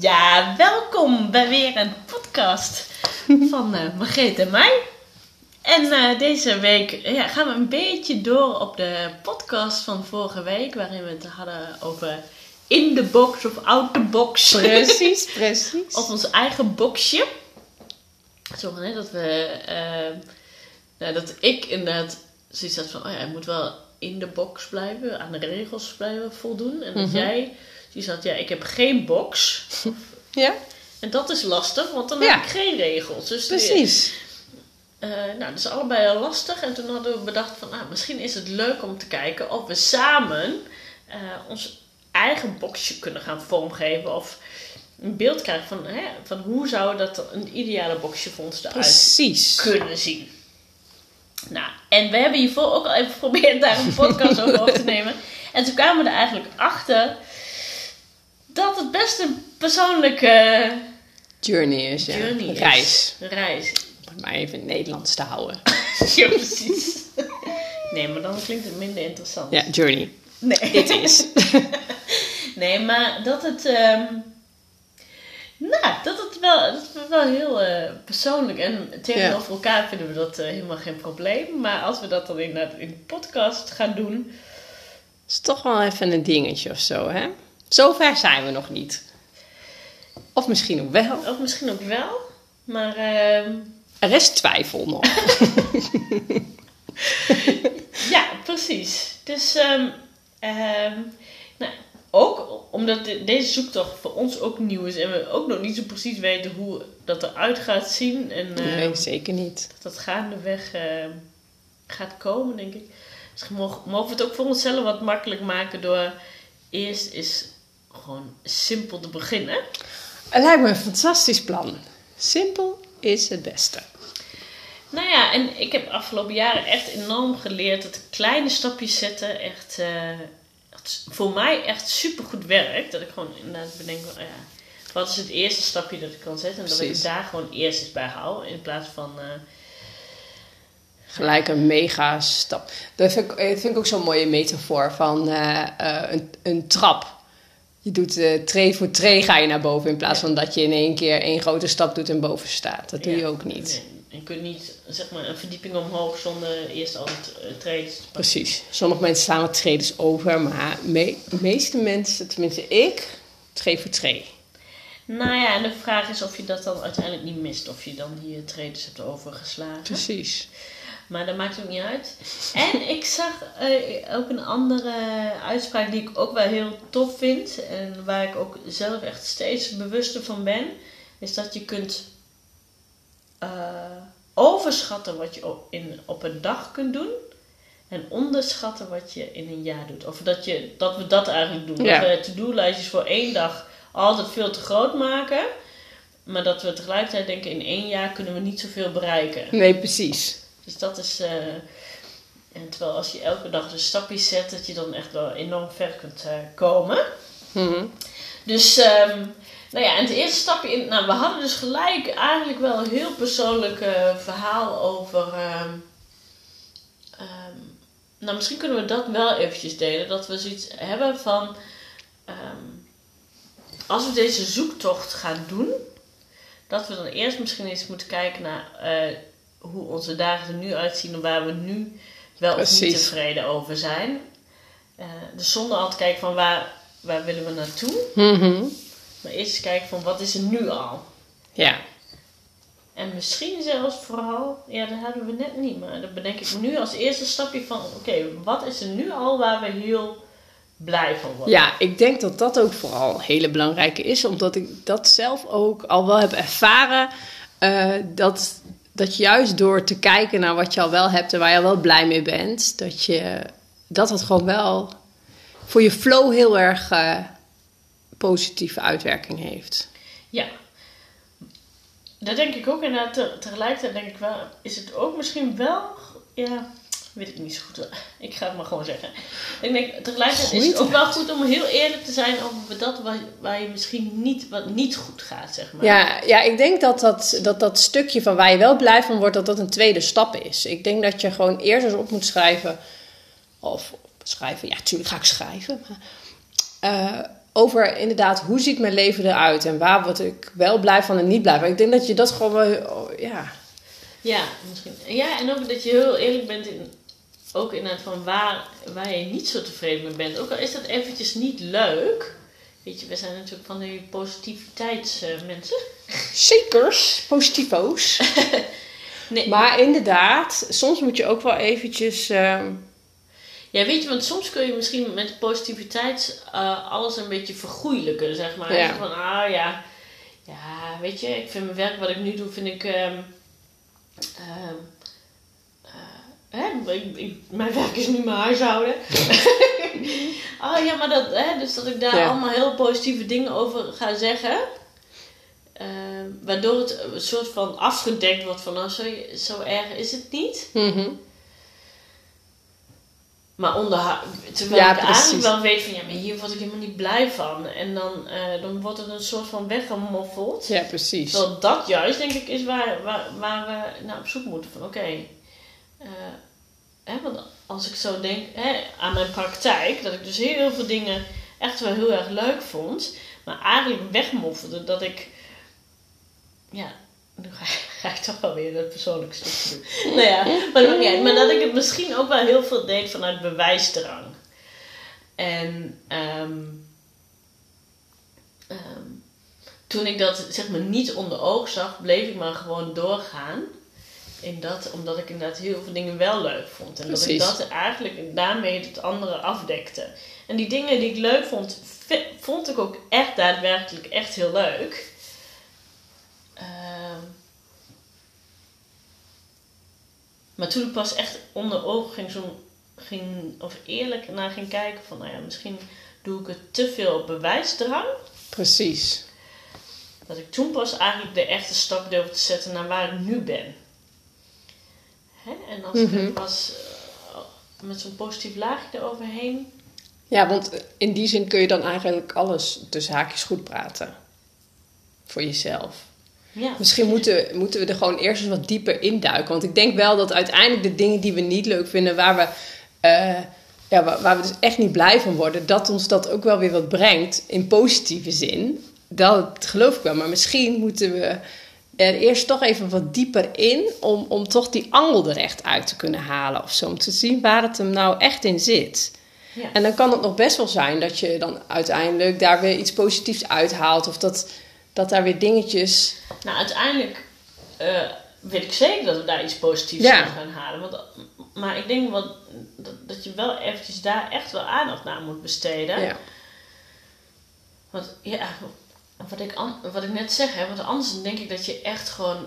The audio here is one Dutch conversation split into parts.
Ja, welkom bij weer een podcast van uh, Margreet en mij. En uh, deze week ja, gaan we een beetje door op de podcast van vorige week, waarin we het hadden over in de box of out the box. Precies, precies. op ons eigen boxje. Zo hè, dat we, uh, nou, dat ik inderdaad zoiets had van, oh ja, je moet wel in de box blijven, aan de regels blijven voldoen. En dat jij zoiets had, ja, ik heb geen box. Ja. En dat is lastig, want dan Ja. heb ik geen regels. Dus Precies. eh, nou, dat is allebei heel lastig. En toen hadden we bedacht van, nou, misschien is het leuk om te kijken of we samen eh, ons eigen boxje kunnen gaan vormgeven. Of een beeld krijgen van, hè, van hoe zou dat een ideale boxje voor ons eruit Precies. kunnen zien. Nou, en we hebben hiervoor ook al even geprobeerd daar een podcast over op te nemen. En toen kwamen we er eigenlijk achter dat het best een persoonlijke Journey is, ja. journey is. Reis. Reis. Om maar even in Nederlands te houden. Ja, precies. Nee, maar dan klinkt het minder interessant. Ja, journey. Nee. Dit is. Nee, maar dat het... ehm, nou, dat het wel, dat het wel heel eh, persoonlijk en tegenover elkaar vinden we dat eh, helemaal geen probleem. Maar als we dat dan inderdaad in de podcast gaan doen, is toch wel even een dingetje of zo, hè? Zover zijn we nog niet. Of misschien ook wel. of misschien ook wel, maar ehm, Er is twijfel nog. ja, precies. Dus ehm, ehm, nou, ook omdat de- deze zoektocht voor ons ook nieuw is en we ook nog niet zo precies weten hoe dat eruit gaat zien en Nee, zeker niet. dat dat gaandeweg ehm, gaat komen, denk ik. Misschien mogen, mogen we het ook voor onszelf wat makkelijk maken door eerst eens gewoon simpel te beginnen. Het lijkt me een fantastisch plan. Simpel is het beste. Nou ja, en ik heb afgelopen jaren echt enorm geleerd dat kleine stapjes zetten echt, eh, echt voor mij echt super goed werkt. Dat ik gewoon inderdaad bedenk, van, oh ja, wat is het eerste stapje dat ik kan zetten? En dat ik Precies. daar gewoon eerst eens bij hou. In plaats van, eh, Gelijk een mega stap. Dat vind ik, vind ik ook zo'n mooie metafoor van eh, een, een trap. Je doet eh tree voor tree ga je naar boven in plaats Ja. van dat je in één keer één grote stap doet en boven staat. Dat doe ja, je ook niet. je kunt niet zeg maar, een verdieping omhoog zonder eerst al het uh, treden. Precies. Sommige mensen slaan wat tredes over, maar me- de meeste mensen, tenminste ik, tree voor tree. Nou ja, en de vraag is of je dat dan uiteindelijk niet mist. Of je dan die trades hebt overgeslagen. Precies. Maar dat maakt ook niet uit. En ik zag eh, ook een andere uitspraak die ik ook wel heel tof vind. En waar ik ook zelf echt steeds bewuster van ben. Is dat je kunt eh, overschatten wat je op, in, op een dag kunt doen. En onderschatten wat je in een jaar doet. Of dat, je, dat we dat eigenlijk doen. Ja. Dat we to-do-lijstjes voor één dag altijd veel te groot maken. Maar dat we tegelijkertijd denken in één jaar kunnen we niet zoveel bereiken. Nee, precies. Dus dat is. eh, en terwijl als je elke dag dus stapjes zet, dat je dan echt wel enorm ver kunt eh, komen. Mhm. Dus, ehm, nou ja, en het eerste stapje in. Nou, we hadden dus gelijk eigenlijk wel een heel persoonlijk eh, verhaal over. ehm, ehm, nou, misschien kunnen we dat wel eventjes delen. Dat we zoiets hebben van. als we deze zoektocht gaan doen, dat we dan eerst misschien eens moeten kijken naar eh, hoe onze dagen er nu uitzien en waar we nu wel of niet tevreden over zijn. Eh, dus zonder al te kijken van waar, waar willen we naartoe. Mhm. Maar eerst kijken van wat is er nu al. Ja. En misschien zelfs vooral, ja dat hadden we net niet, maar dat bedenk ik nu als eerste stapje van oké, wat is er nu al waar we heel blij van worden. Ja, ik denk dat dat ook vooral een hele belangrijke is, omdat ik dat zelf ook al wel heb ervaren. eh, dat, dat juist door te kijken naar wat je al wel hebt en waar je al wel blij mee bent, dat je dat het gewoon wel voor je flow heel erg eh, positieve uitwerking heeft. Ja. Dat denk ik ook. En te- tegelijkertijd denk ik wel, is het ook misschien wel, ja, weet ik niet zo goed. Ik ga het maar gewoon zeggen. Ik denk, tegelijkertijd is het Goeie ook wel goed om heel eerlijk te zijn over dat waar, waar je misschien niet, wat niet goed gaat, zeg maar. Ja, ja ik denk dat dat, dat dat stukje van waar je wel blij van wordt, dat dat een tweede stap is. Ik denk dat je gewoon eerst eens op moet schrijven. Of schrijven, ja, natuurlijk ga ik schrijven. Maar, eh, over inderdaad hoe ziet mijn leven eruit en waar word ik wel blij van en niet blij van. Ik denk dat je dat gewoon wel, oh, ja. Ja, misschien. Ja, en ook dat je heel eerlijk bent in, ook inderdaad van waar, waar je niet zo tevreden mee bent. Ook al is dat eventjes niet leuk. Weet je, we zijn natuurlijk van die positiviteitsmensen. Zekers, positivo's. nee, Maar inderdaad, soms moet je ook wel eventjes... ehm, Ja, weet je, want soms kun je misschien met positiviteit eh, alles een beetje vergoeilijken, zeg maar. Ja. Van, ah ja, ja, weet je, ik vind mijn werk wat ik nu doe, vind ik... ehm, ehm, eh, hè, ik, ik- mijn werk is nu mijn huishouden. oh ja, maar dat, hè, dus dat ik daar Ja. allemaal heel positieve dingen over ga zeggen. Ehm, waardoor het een soort van afgedekt wordt van, nou, zo, zo erg is het niet. mhm. Maar onderha- terwijl Ja, ik precies. eigenlijk wel weet van ja, maar hier word ik helemaal niet blij van. En dan, eh, dan wordt het een soort van weggemoffeld. Ja, precies. Terwijl dat juist denk ik is waar, waar, waar we naar op zoek moeten. Van oké, eh, want als ik zo denk hè, aan mijn praktijk, dat ik dus heel veel dingen echt wel heel erg leuk vond. Maar eigenlijk wegmoffelde dat ik, ja, nu ga, ga ik toch wel weer het persoonlijke stukje doen. nou ja, maar, dat niet maar dat ik het misschien ook wel heel veel deed vanuit bewijsdrang. En ehm, ehm, toen ik dat zeg maar niet onder oog zag, bleef ik maar gewoon doorgaan. In dat, omdat ik inderdaad heel veel dingen wel leuk vond. En Precies. dat ik dat eigenlijk daarmee het andere afdekte. En die dingen die ik leuk vond, vond ik ook echt daadwerkelijk echt heel leuk. Ehm, maar toen ik pas echt onder ogen ging, zo, ging, of eerlijk naar ging kijken van, nou ja, misschien doe ik het te veel op bewijsdrang. Precies. Dat ik toen pas eigenlijk de echte stap durfde te zetten naar waar ik nu ben. Hè? En als Mhm. het was eh, met zo'n positief laagje eroverheen. Ja, want in die zin kun je dan eigenlijk alles tussen haakjes goed praten. Voor jezelf. Ja, Misschien moeten, moeten we er gewoon eerst eens wat dieper induiken. Want ik denk wel dat uiteindelijk de dingen die we niet leuk vinden, waar we, eh, ja, waar, waar we dus echt niet blij van worden, dat ons dat ook wel weer wat brengt in positieve zin. Dat geloof ik wel. Maar misschien moeten we er eerst toch even wat dieper in om, om toch die angel er echt uit te kunnen halen of zo. Om te zien waar het hem nou echt in zit. Ja. En dan kan het nog best wel zijn dat je dan uiteindelijk daar weer iets positiefs uithaalt. Of dat, dat daar weer dingetjes. Nou, uiteindelijk eh, weet ik zeker dat we daar iets positiefs Ja. aan gaan halen. Want, maar ik denk wel dat, dat je wel eventjes daar echt wel aandacht naar moet besteden. Ja. Want ja, wat ik, wat ik net zeg, hè, want anders denk ik dat je echt gewoon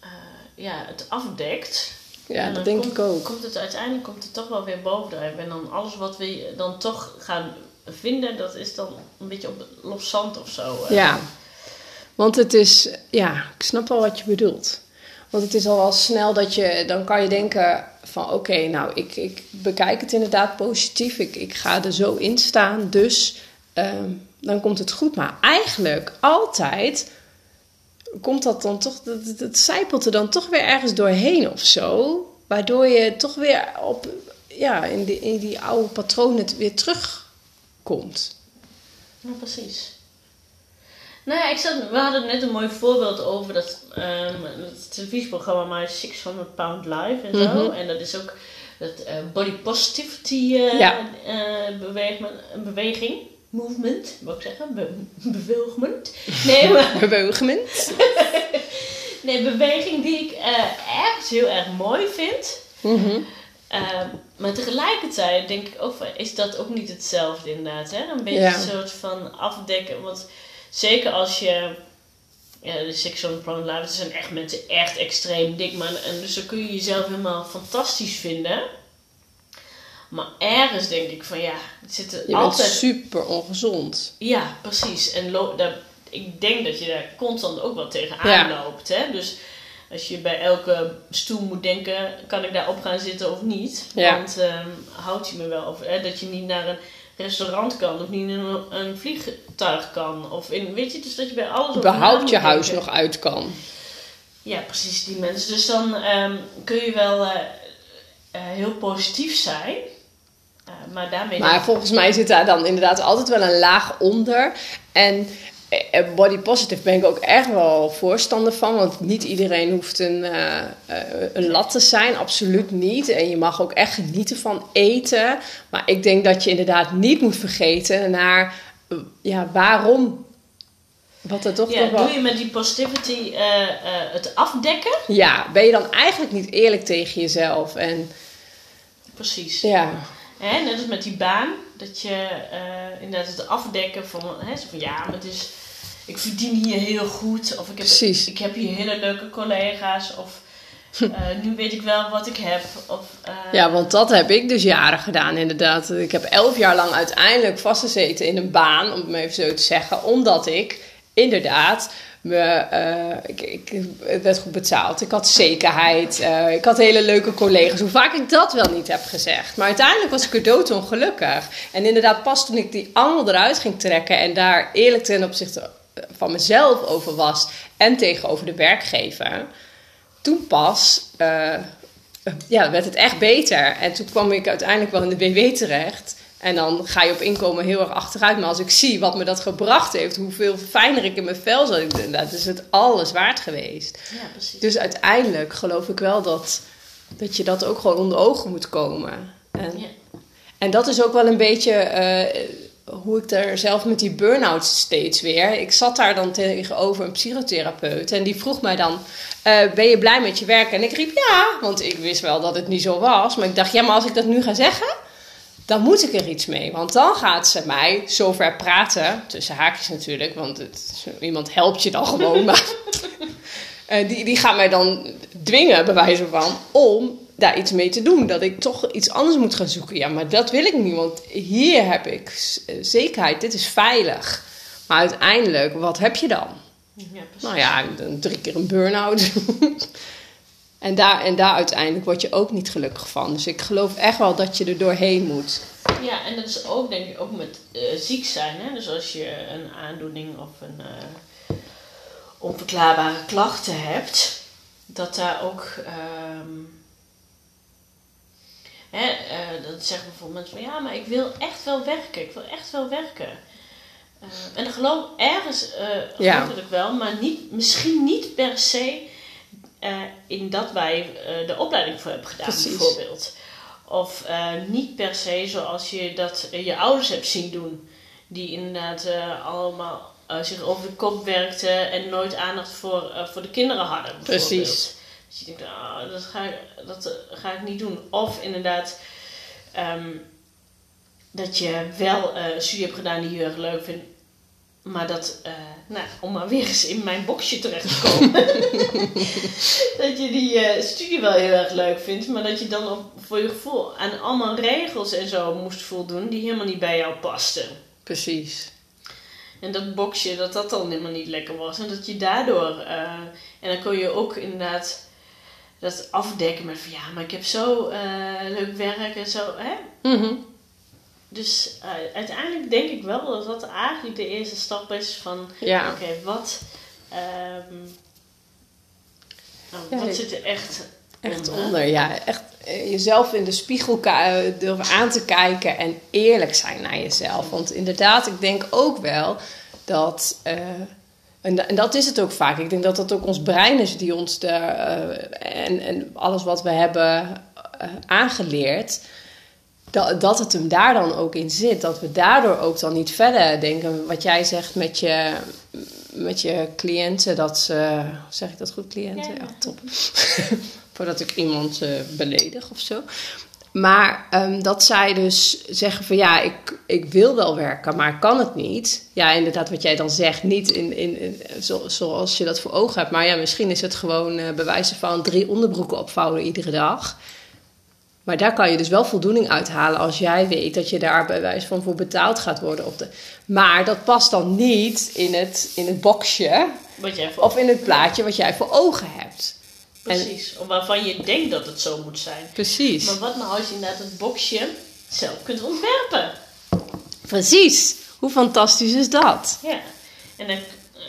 eh, ja, het afdekt. Ja, dat denk komt, ik ook. Komt het, uiteindelijk komt het toch wel weer bovendrijven. En dan alles wat we dan toch gaan vinden, dat is dan een beetje op los zand of zo. eh. Ja, want het is, ja, ik snap wel wat je bedoelt. Want het is al wel snel dat je, dan kan je denken van oké, nou ik, ik bekijk het inderdaad positief. Ik, ik ga er zo in staan, dus ehm, dan komt het goed. Maar eigenlijk altijd komt dat dan toch, dat, dat zijpelt er dan toch weer ergens doorheen of zo. Waardoor je toch weer op, ja, in die, in die oude patronen het weer terugkomt. Ja, precies. Nou ja, ik zat, we hadden net een mooi voorbeeld over dat ehm, het televisieprogramma My 600 Pound Live en zo. Mhm. En dat is ook dat eh, body positivity eh, Ja. eh, beweging, movement, wou ik zeggen, be bewegement. Nee, maar nee, beweging die ik eh, echt heel erg mooi vind. Mhm. Ehm, maar tegelijkertijd denk ik ook van, is dat ook niet hetzelfde inderdaad? Hè? Een beetje Ja. een soort van afdekken. Want zeker als je... Ja, de Live, dat zijn echt mensen echt extreem dik. Maar, en dus dan kun je jezelf helemaal fantastisch vinden. Maar ergens denk ik van ja, het zit er Je altijd... super ongezond. Ja, precies. En daar, ik denk dat je daar constant ook wel tegenaan Ja. loopt. Hè? Dus als je bij elke stoel moet denken, kan ik daarop gaan zitten of niet? Ja. Want ehm houdt je me wel over hè? dat je niet naar een restaurant kan of niet in een, een vliegtuig kan. Of in, weet je, dus dat je bij alles moet je huis denken. nog uit kan. Ja, precies, die mensen. Dus dan ehm, kun je wel eh, eh, heel positief zijn. Eh, maar daarmee... Maar volgens mij zit daar dan inderdaad altijd wel een laag onder. En eh, body positive ben ik ook echt wel voorstander van. Want niet iedereen hoeft een, eh, eh, een lat te zijn. Absoluut niet. En je mag ook echt genieten van eten. Maar ik denk dat je inderdaad niet moet vergeten naar... eh, ja, waarom... Wat er toch ja, nog wel... doe je met die positivity eh, eh, het afdekken? Ja, ben je dan eigenlijk niet eerlijk tegen jezelf? En Precies. ja, Hè, net als met die baan, dat je eh, inderdaad het afdekken van, hè, zo van ja, maar het is, ik verdien hier heel goed, of ik heb, Precies. ik heb hier hele leuke collega's, of eh, nu weet ik wel wat ik heb. Of, eh, Ja, want dat heb ik dus jaren gedaan, inderdaad. Ik heb elf jaar lang uiteindelijk vastgezeten in een baan, om het maar even zo te zeggen. Omdat ik inderdaad, eh, ik, ik, het werd goed betaald. Ik had zekerheid. eh, ik had hele leuke collega's. Hoe vaak ik dat wel niet heb gezegd. Maar uiteindelijk was ik er doodongelukkig. En inderdaad, pas toen ik die angel eruit ging trekken en daar eerlijk ten opzichte van mezelf over was en tegenover de werkgever toen pas eh, ja, werd het echt beter. En toen kwam ik uiteindelijk wel in de BW terecht. En dan ga je op inkomen heel erg achteruit. Maar als ik zie wat me dat gebracht heeft, hoeveel fijner ik in mijn vel zat, dat is het alles waard geweest. ja, precies. Dus uiteindelijk geloof ik wel dat, dat je dat ook gewoon onder ogen moet komen. En, Ja. en dat is ook wel een beetje eh, hoe ik daar zelf met die burn-out steeds weer. Ik zat daar dan tegenover een psychotherapeut en die vroeg mij dan: eh, Ben je blij met je werk? En ik riep ja, want ik wist wel dat het niet zo was. Maar ik dacht: Ja, maar als ik dat nu ga zeggen, dan moet ik er iets mee. Want dan gaat ze mij zover praten, tussen haakjes natuurlijk, want het, iemand helpt je dan gewoon. maar eh, die, die gaat mij dan dwingen, bij wijze van, om daar iets mee te doen. Dat ik toch iets anders moet gaan zoeken. Ja, maar dat wil ik niet, want hier heb ik eh, zekerheid, dit is veilig. Maar uiteindelijk, wat heb je dan? Ja. Nou ja, drie keer een burn-out. en, daar, en daar uiteindelijk word je ook niet gelukkig van. Dus ik geloof echt wel dat je er doorheen moet. Ja, en dat is ook denk ik ook met eh, ziek zijn. Hè? Dus als je een aandoening of een eh, onverklaarbare klachten hebt, dat daar ook. ehm hè, eh, dat zeggen bijvoorbeeld mensen van ja, maar ik wil echt wel werken. Ik wil echt wel werken. En dat geloof ergens Ja. geloof ik wel, maar niet, misschien niet per se eh, in dat wij eh, de opleiding voor hebben gedaan, Precies. bijvoorbeeld. Of eh, niet per se zoals je dat je ouders hebt zien doen. Die inderdaad allemaal zich over de kop werkten en nooit aandacht voor, voor de kinderen hadden. Bijvoorbeeld. Precies. Dus je denkt, ah, dat, ga ik, dat ga ik niet doen. Of inderdaad, ehm, dat je wel een studie hebt gedaan die je heel erg leuk vindt. Maar dat, eh, nou, om maar weer eens in mijn boxje terecht te komen. dat je die eh, studie wel heel erg leuk vindt, maar dat je dan op, voor je gevoel aan allemaal regels en zo moest voldoen die helemaal niet bij jou pasten. Precies. En dat boxje, dat dat dan helemaal niet lekker was. En dat je daardoor... eh, en dan kon je ook inderdaad dat afdekken met van... Ja, maar ik heb zo leuk werk en zo. Hè? Mhm. Dus eh, uiteindelijk denk ik wel dat dat eigenlijk de eerste stap is van... Ja. Oké, wat... ehm, nou, Ja, wat zit er echt, Echt onder? onder, ja. Echt eh, jezelf in de spiegel eh, durven aan te kijken en eerlijk zijn naar jezelf. Want inderdaad, ik denk ook wel dat. en, da- en dat is het ook vaak. Ik denk dat dat ook ons brein is die ons de, en, en alles wat we hebben aangeleerd. Dat, dat het hem daar dan ook in zit. Dat we daardoor ook dan niet verder denken. Wat jij zegt met je, met je cliënten. Dat ze, zeg ik dat goed, cliënten? Ja, top. Voordat ik iemand eh, beledig of zo. Maar ehm, dat zij dus zeggen van ja, ik, ik wil wel werken, maar kan het niet. Ja, inderdaad, wat jij dan zegt, niet in, in, in- zo, zoals je dat voor ogen hebt. Maar ja, misschien is het gewoon eh bewijzen van drie onderbroeken opvouwen iedere dag. Maar daar kan je dus wel voldoening uithalen als jij weet dat je daar bij wijze van voor betaald gaat worden. Op de... Maar dat past dan niet in het, in het boxje Wat jij voor... of in het plaatje wat jij voor ogen hebt. Precies. Waarvan je denkt dat het zo moet zijn. Precies. Maar wat nou als je inderdaad het boxje zelf kunt ontwerpen? Precies. Hoe fantastisch is dat? Ja. En dan,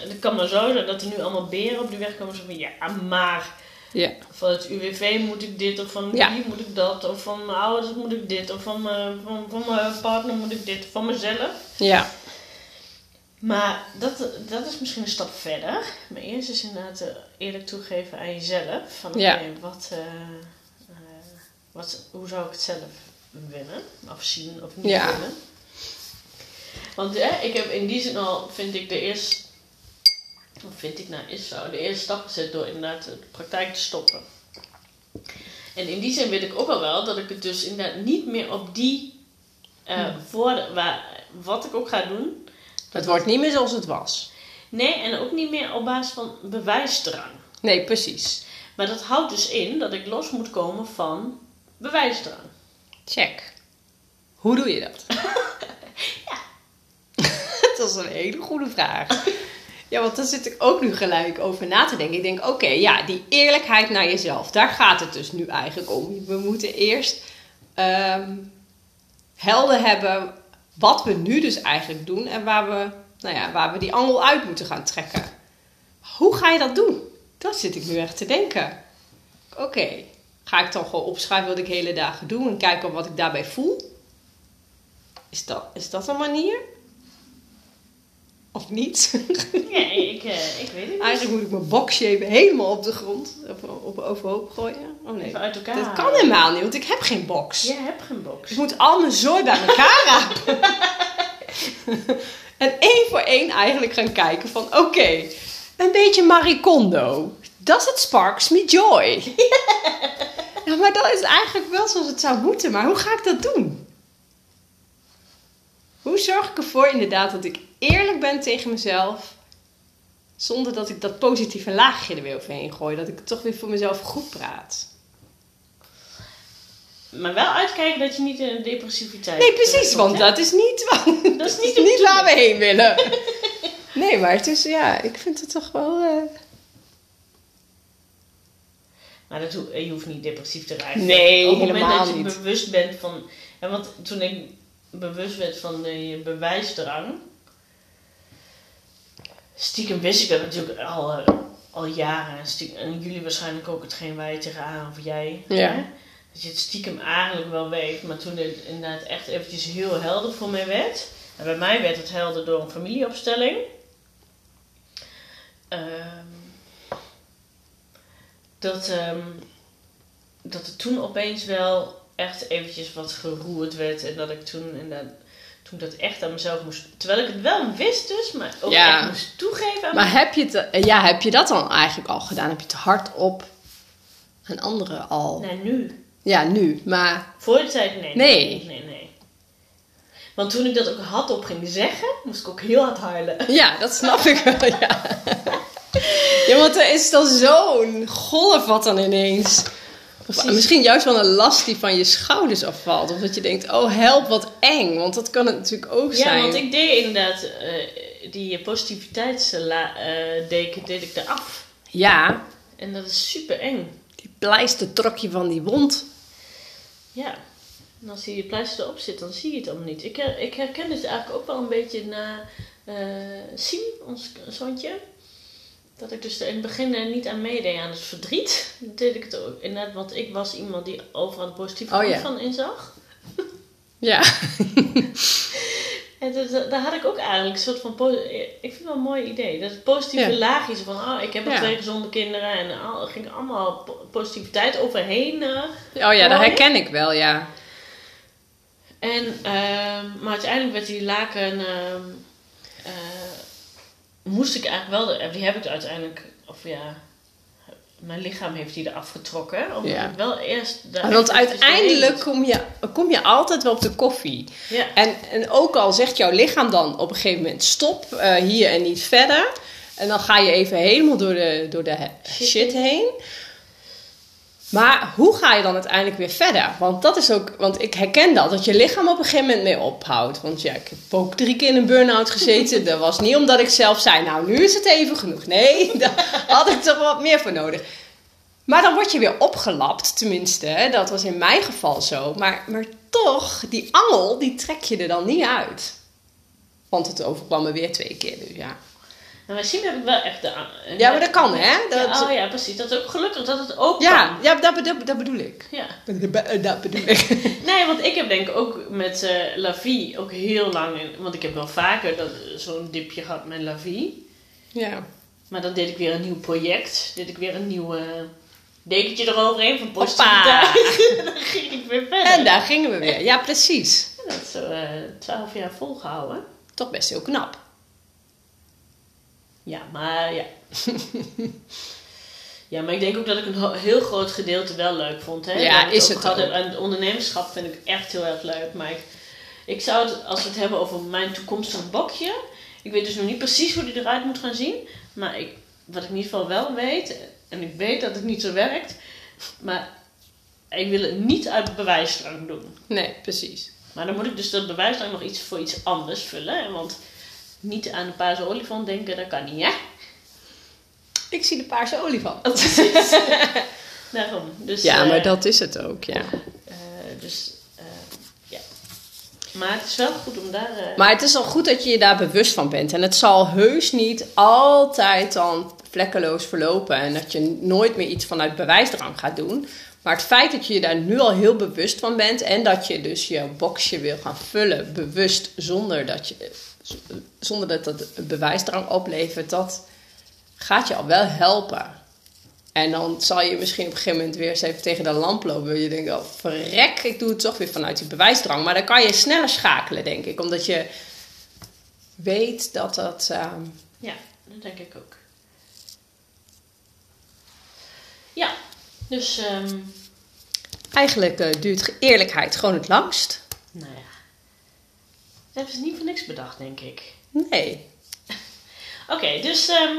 dan kan maar zo zijn dat er nu allemaal beren op de weg komen. Zo van, ja, maar Ja. Van het UWV moet ik dit, of van Ja. wie moet ik dat, of van mijn ouders moet ik dit, of van mijn, van, van mijn partner moet ik dit, van mezelf. Ja. Maar dat, dat is misschien een stap verder. Maar eerst is inderdaad eh, eerlijk toegeven aan jezelf. Van oké, Ja. wat, eh, eh, wat, hoe zou ik het zelf willen? Of zien of niet Ja. willen? Want eh, ik heb in die zin al, vind ik de eerste, of vind ik nou is zo, de eerste stap gezet door inderdaad de praktijk te stoppen. En in die zin weet ik ook al wel dat ik het dus inderdaad niet meer op die woorden, waar, wat ik ook ga doen, Het wordt niet meer zoals het was. Nee, en ook niet meer op basis van bewijsdrang. Nee, precies. Maar dat houdt dus in dat ik los moet komen van bewijsdrang. Check. Hoe doe je dat? Ja. dat is een hele goede vraag. Ja, want daar zit ik ook nu gelijk over na te denken. Ik denk, oké, ja, die eerlijkheid naar jezelf. Daar gaat het dus nu eigenlijk om. We moeten eerst ehm, helder hebben wat we nu dus eigenlijk doen. En waar we, nou ja, waar we die angel uit moeten gaan trekken. Hoe ga je dat doen? Dat zit ik nu echt te denken. Oké, ga ik dan gewoon opschrijven wat ik hele dagen doe en kijken wat ik daarbij voel? Is dat, is dat een manier? Of niet? Nee, ik, eh, ik weet het niet. Eigenlijk moet ik mijn boxshape helemaal op de grond, op, op overhoop gooien. Oh nee, Even uit elkaar dat kan helemaal niet, want ik heb geen box. Jij hebt geen box. Ik moet al mijn zooi bij elkaar rapen. en één voor één eigenlijk gaan kijken van... Oké, een beetje Marie Kondo. Does it sparks me joy? ja, maar dat is eigenlijk wel zoals het zou moeten. Maar hoe ga ik dat doen? Hoe zorg ik ervoor inderdaad dat ik eerlijk ben tegen mezelf... Zonder dat ik dat positieve laagje er weer overheen gooi. Dat ik het toch weer voor mezelf goed praat. Maar wel uitkijken dat je niet in een depressiviteit... Nee, precies, eh, want hè? dat is niet, waar, dat is niet de niet waar we heen willen. Nee, maar het is, ja, ik vind het toch wel... eh, Maar dat ho- je hoeft niet depressief te raken. Nee, Op het moment dat je niet. bewust bent van... Ja, want toen ik bewust werd van de bewijsdrang... Stiekem wist ik dat natuurlijk al, eh, al jaren. En, stiekem, en jullie waarschijnlijk ook hetgeen je tegenaan of jij. Ja. Hè? Dat je het stiekem eigenlijk wel weet. Maar toen het inderdaad echt eventjes heel helder voor mij werd. En bij mij werd het helder door een familieopstelling. Ehm, dat, ehm, dat er toen opeens wel echt eventjes wat geroerd werd. En dat ik toen inderdaad, toen ik dat echt aan mezelf moest... Terwijl ik het wel wist dus, maar ook Ja. echt moest toegeven aan Maar heb je, het, eh, ja, heb je dat dan eigenlijk al gedaan? Heb je het hardop aan anderen al? Nee, nu. Ja, nu. Maar Voor de tijd, nee. Nee. Nee, nee. Want toen ik dat ook hardop ging zeggen, moest ik ook heel hard huilen. ja, dat snap ik wel, ja. Ja, want er is dan zo'n golf wat dan ineens... Precies. misschien juist wel een last die van je schouders afvalt. Of dat je denkt, oh help, wat eng. Want dat kan het natuurlijk ook Ja, zijn. want ik deed inderdaad eh, die positiviteitsdeken deed ik eraf. Ja, En dat is super eng. die pleister trok je van die wond. Ja. En als die pleister erop zit, dan zie je het allemaal niet. Ik, ik herken het eigenlijk ook wel een beetje na eh Siem, ons zoontje. Dat ik dus er in het begin eh, niet aan meedeed aan het verdriet. Deed ik het ook inderdaad, want ik was iemand die overal de positieve Oh, ja. van inzag. Ja. En dat, dat- daar had ik ook eigenlijk een soort van... Ik vind het wel een mooi idee. Dat het positieve Ja. laagje is van... Oh, ik heb Ja. twee gezonde kinderen. En al, er ging allemaal po- positiviteit overheen. eh. Oh ja, dat herken ik wel, ja. En, ehm, maar uiteindelijk werd die laken... eh, moest ik eigenlijk wel... de- Die heb ik uiteindelijk... Of ja... Mijn lichaam heeft die eraf getrokken. Omdat Ja. ik wel eerst... daar Maar Want uiteindelijk kom je, kom je altijd wel op de koffie. Ja. En, en ook al zegt jouw lichaam dan op een gegeven moment stop, eh, hier en niet verder. En dan ga je even helemaal door de, door de shit heen. Maar hoe ga je dan uiteindelijk weer verder? Want dat is ook, want ik herken dat, dat je lichaam op een gegeven moment mee ophoudt. Want ja, ik heb ook drie keer in een burn-out gezeten. dat was niet omdat ik zelf zei, nou nu is het even genoeg. Nee, daar had ik toch wat meer voor nodig. Maar dan word je weer opgelapt, tenminste. Dat was in mijn geval zo. Maar, maar toch, die angel, die trek je er dan niet uit. Want het overkwam me weer twee keer, dus ja. En bij Siem heb ik wel echt de... eh, Ja, maar dat kan, hè? Dat, Ja, oh ja, precies. Dat is ook gelukkig dat het ook ja, kan. ja dat, bedo- dat bedoel ik. Ja. Dat bedoel ik. Nee, want ik heb denk ik ook met eh La Vie ook heel lang... in- Want ik heb wel vaker dat- zo'n dipje gehad met La Vie. Ja. Maar dan deed ik weer een nieuw project. Deed ik weer een nieuw eh, dekentje eroverheen van positiviteit. dan ging ik weer verder. En daar gingen we weer. Ja, precies. En dat is zo eh, twaalf jaar volgehouden. Toch best heel knap. Ja, maar ja. ja, maar ik denk ook dat ik een heel groot gedeelte wel leuk vond. Hè? Ja, Dat is het ook. En het ondernemerschap vind ik echt heel erg leuk. Maar ik, ik zou het, als we het hebben over mijn toekomstige bokje. Ik weet dus nog niet precies hoe die eruit moet gaan zien. Maar ik, wat ik in ieder geval wel weet. En ik weet dat het niet zo werkt. Maar ik wil het niet uit bewijsdrang doen. Nee, precies. Maar dan moet ik dus dat bewijsdrang nog iets voor iets anders vullen. hè, Want niet aan de paarse olifant denken, dat kan niet, hè? Ik zie de paarse olifant. Precies. Daarom. Dus, Ja, eh, maar dat is het ook, ja. eh, dus, eh, ja. Maar het is wel goed om daar... eh, Maar het is al goed dat je je daar bewust van bent. En het zal heus niet altijd dan vlekkeloos verlopen. En dat je nooit meer iets vanuit bewijsdrang gaat doen. Maar het feit dat je je daar nu al heel bewust van bent. En dat je dus je boxje wil gaan vullen bewust zonder dat, je, zonder dat dat een bewijsdrang oplevert. Dat gaat je al wel helpen. En dan zal je misschien op een gegeven moment weer eens even tegen de lamp lopen. Je denkt, oh verrek, ik doe het toch weer vanuit die bewijsdrang. Maar dan kan je sneller schakelen, denk ik. Omdat je weet dat dat... ehm, Ja, dat denk ik ook. Ja, dus... ehm, eigenlijk eh, duurt eerlijkheid gewoon het langst. nou ja. Dat hebben ze niet voor niks bedacht, denk ik. Nee. Oké, dus ehm,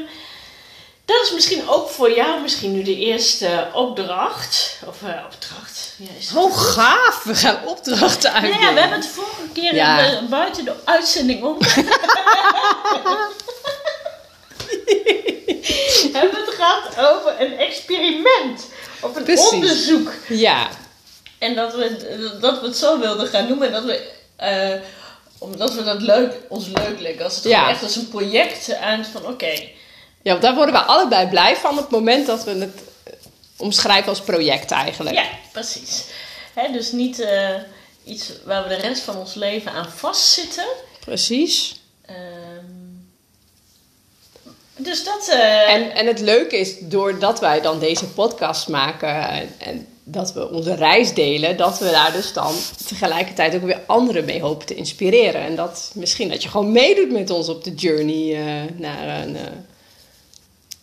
dat is misschien ook voor jou misschien nu de eerste opdracht. Of eh, opdracht. Ja, is Hoe gaaf, we gaan opdrachten Nou uitdelen. ja, we hebben het vorige keer Ja. in de- buiten de uitzending om. hebben het gehad over een experiment. Of een Precies. onderzoek. Ja, En dat we, dat we het zo wilden gaan noemen. En dat we, eh, omdat we dat leuk, ons leuk leek. Als het Ja. echt als een project aan van oké. ja want daar worden we allebei blij van op het moment dat we het eh, omschrijven als project eigenlijk. Ja, precies. Hè, dus niet eh, iets waar we de rest van ons leven aan vastzitten. Precies. Ehm, dus dat... eh, En, en het leuke is, doordat wij dan deze podcast maken en, en dat we onze reis delen, dat we daar dus dan tegelijkertijd ook weer anderen mee hopen te inspireren. En dat misschien dat je gewoon meedoet met ons op de journey eh, naar, een, eh,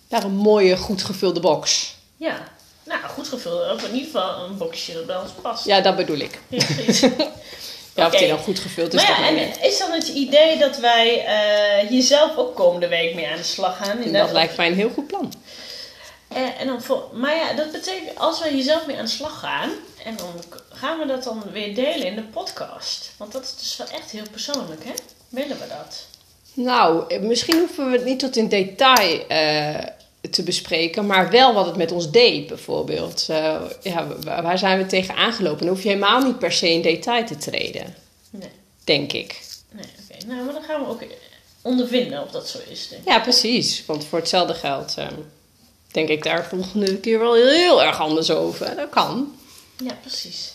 naar een mooie, goed gevulde box. Ja, nou goed gevuld. Of in ieder geval een boxje dat bij ons past. Ja, dat bedoel ik. Ja, of die dan goed gevuld is. maar ja, en niet. is dan het idee dat wij eh, hier zelf ook komende week mee aan de slag gaan? En dat lijkt mij een heel goed plan. Eh, en dan voor, maar ja, dat betekent als wij hier zelf mee aan de slag gaan, en dan gaan we dat dan weer delen in de podcast. Want dat is dus wel echt heel persoonlijk, hè? Willen we dat? Nou, misschien hoeven we het niet tot in detail eh, te bespreken, maar wel wat het met ons deed, bijvoorbeeld. Eh, ja, wa- waar zijn we tegen aangelopen? Dan hoef je helemaal niet per se in detail te treden, Nee, denk ik. nee, oké. Nou, maar dan gaan we ook ondervinden of dat zo is, denk ik. Ja, precies. Want voor hetzelfde geld eh, denk ik daar volgende keer wel heel erg anders over. Dat kan. Ja, precies.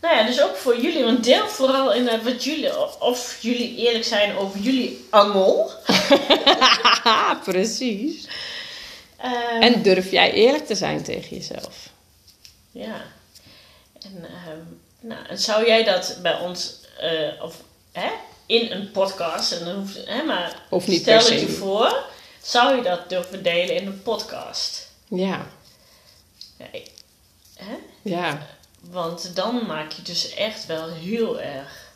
Nou ja, dus ook voor jullie, want deel vooral in eh, wat jullie, of jullie eerlijk zijn over jullie angel. Precies. Ehm, En durf jij eerlijk te zijn tegen jezelf? Ja. En, ehm, nou, en zou jij dat bij ons, eh, of hè, in een podcast, en dan hoeft, hè, maar Of niet stel per se. het je voor, zou je dat durven delen in een podcast? Ja, ik- hè? ja. Want dan maak je dus echt wel heel erg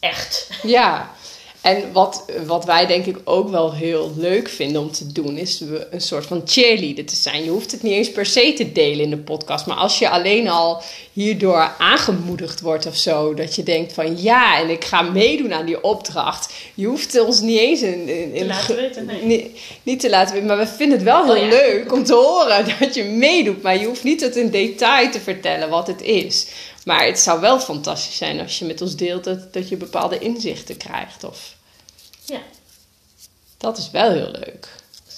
echt. Ja, en wat, wat wij denk ik ook wel heel leuk vinden om te doen, is we een soort van cheerleader te zijn. Je hoeft het niet eens per se te delen in de podcast, maar als je alleen al hierdoor aangemoedigd wordt of zo, dat je denkt van ja, en ik ga meedoen aan die opdracht. Je hoeft ons niet eens in, in, in Te laten weten, nee. niet, niet te laten weten, maar we vinden het wel heel Oh ja. leuk om te horen dat je meedoet, maar je hoeft niet het in detail te vertellen wat het is. Maar het zou wel fantastisch zijn als je met ons deelt dat, dat je bepaalde inzichten krijgt. Of... Ja. Dat is wel heel leuk.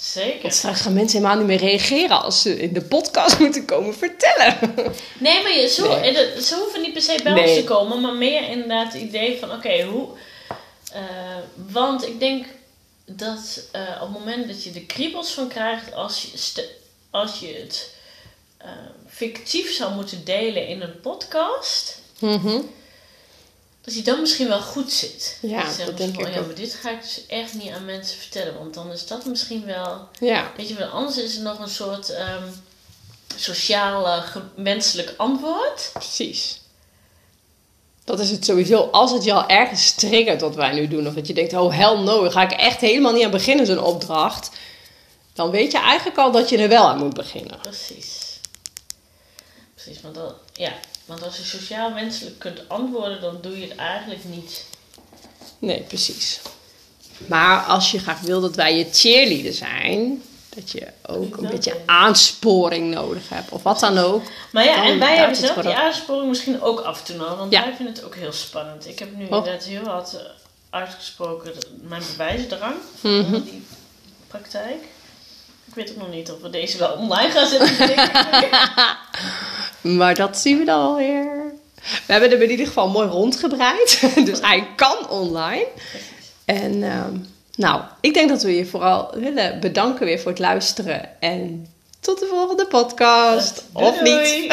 Zeker. Want straks gaan mensen helemaal niet meer reageren als ze in de podcast moeten komen vertellen. Nee, maar je, zo, Nee. eh, ze hoeven niet per se bij Nee. ons te komen, maar meer inderdaad het idee van, oké, hoe... eh, want ik denk dat eh, op het moment dat je de kriebels van krijgt, als je, als je het eh, fictief zou moeten delen in een podcast, Mhm. dat je dan misschien wel goed zit. Ja, dat denk van, ik ja, maar dit ga ik dus echt niet aan mensen vertellen, want dan is dat misschien wel... Ja, Weet je wel, anders is er nog een soort ehm sociaal menselijk antwoord. precies. Dat is het sowieso. Als het je al ergens triggert wat wij nu doen, of dat je denkt, oh hell no, daar ga ik echt helemaal niet aan beginnen, zo'n opdracht. Dan weet je eigenlijk al dat je er wel aan moet beginnen. Precies. Precies, want, dan, ja, want als je sociaal menselijk kunt antwoorden, dan doe je het eigenlijk niet. Nee, precies. Maar als je graag wil dat wij je cheerleader zijn, dat je ook een beetje aansporing nodig hebt, of wat dan ook. Maar ja, en wij hebben zelf die aansporing misschien ook af en toe nog, want Ja. wij vinden het ook heel spannend. Ik heb nu Oh. inderdaad heel wat uitgesproken mijn bewijsdrang van die praktijk. Ik weet ook nog niet of we deze wel online gaan zetten. Maar dat zien we dan alweer. We hebben hem in ieder geval mooi rondgebreid. Dus hij kan online. En ehm, nou, ik denk dat we je vooral willen bedanken weer voor het luisteren. En tot de volgende podcast. Doei, of niet.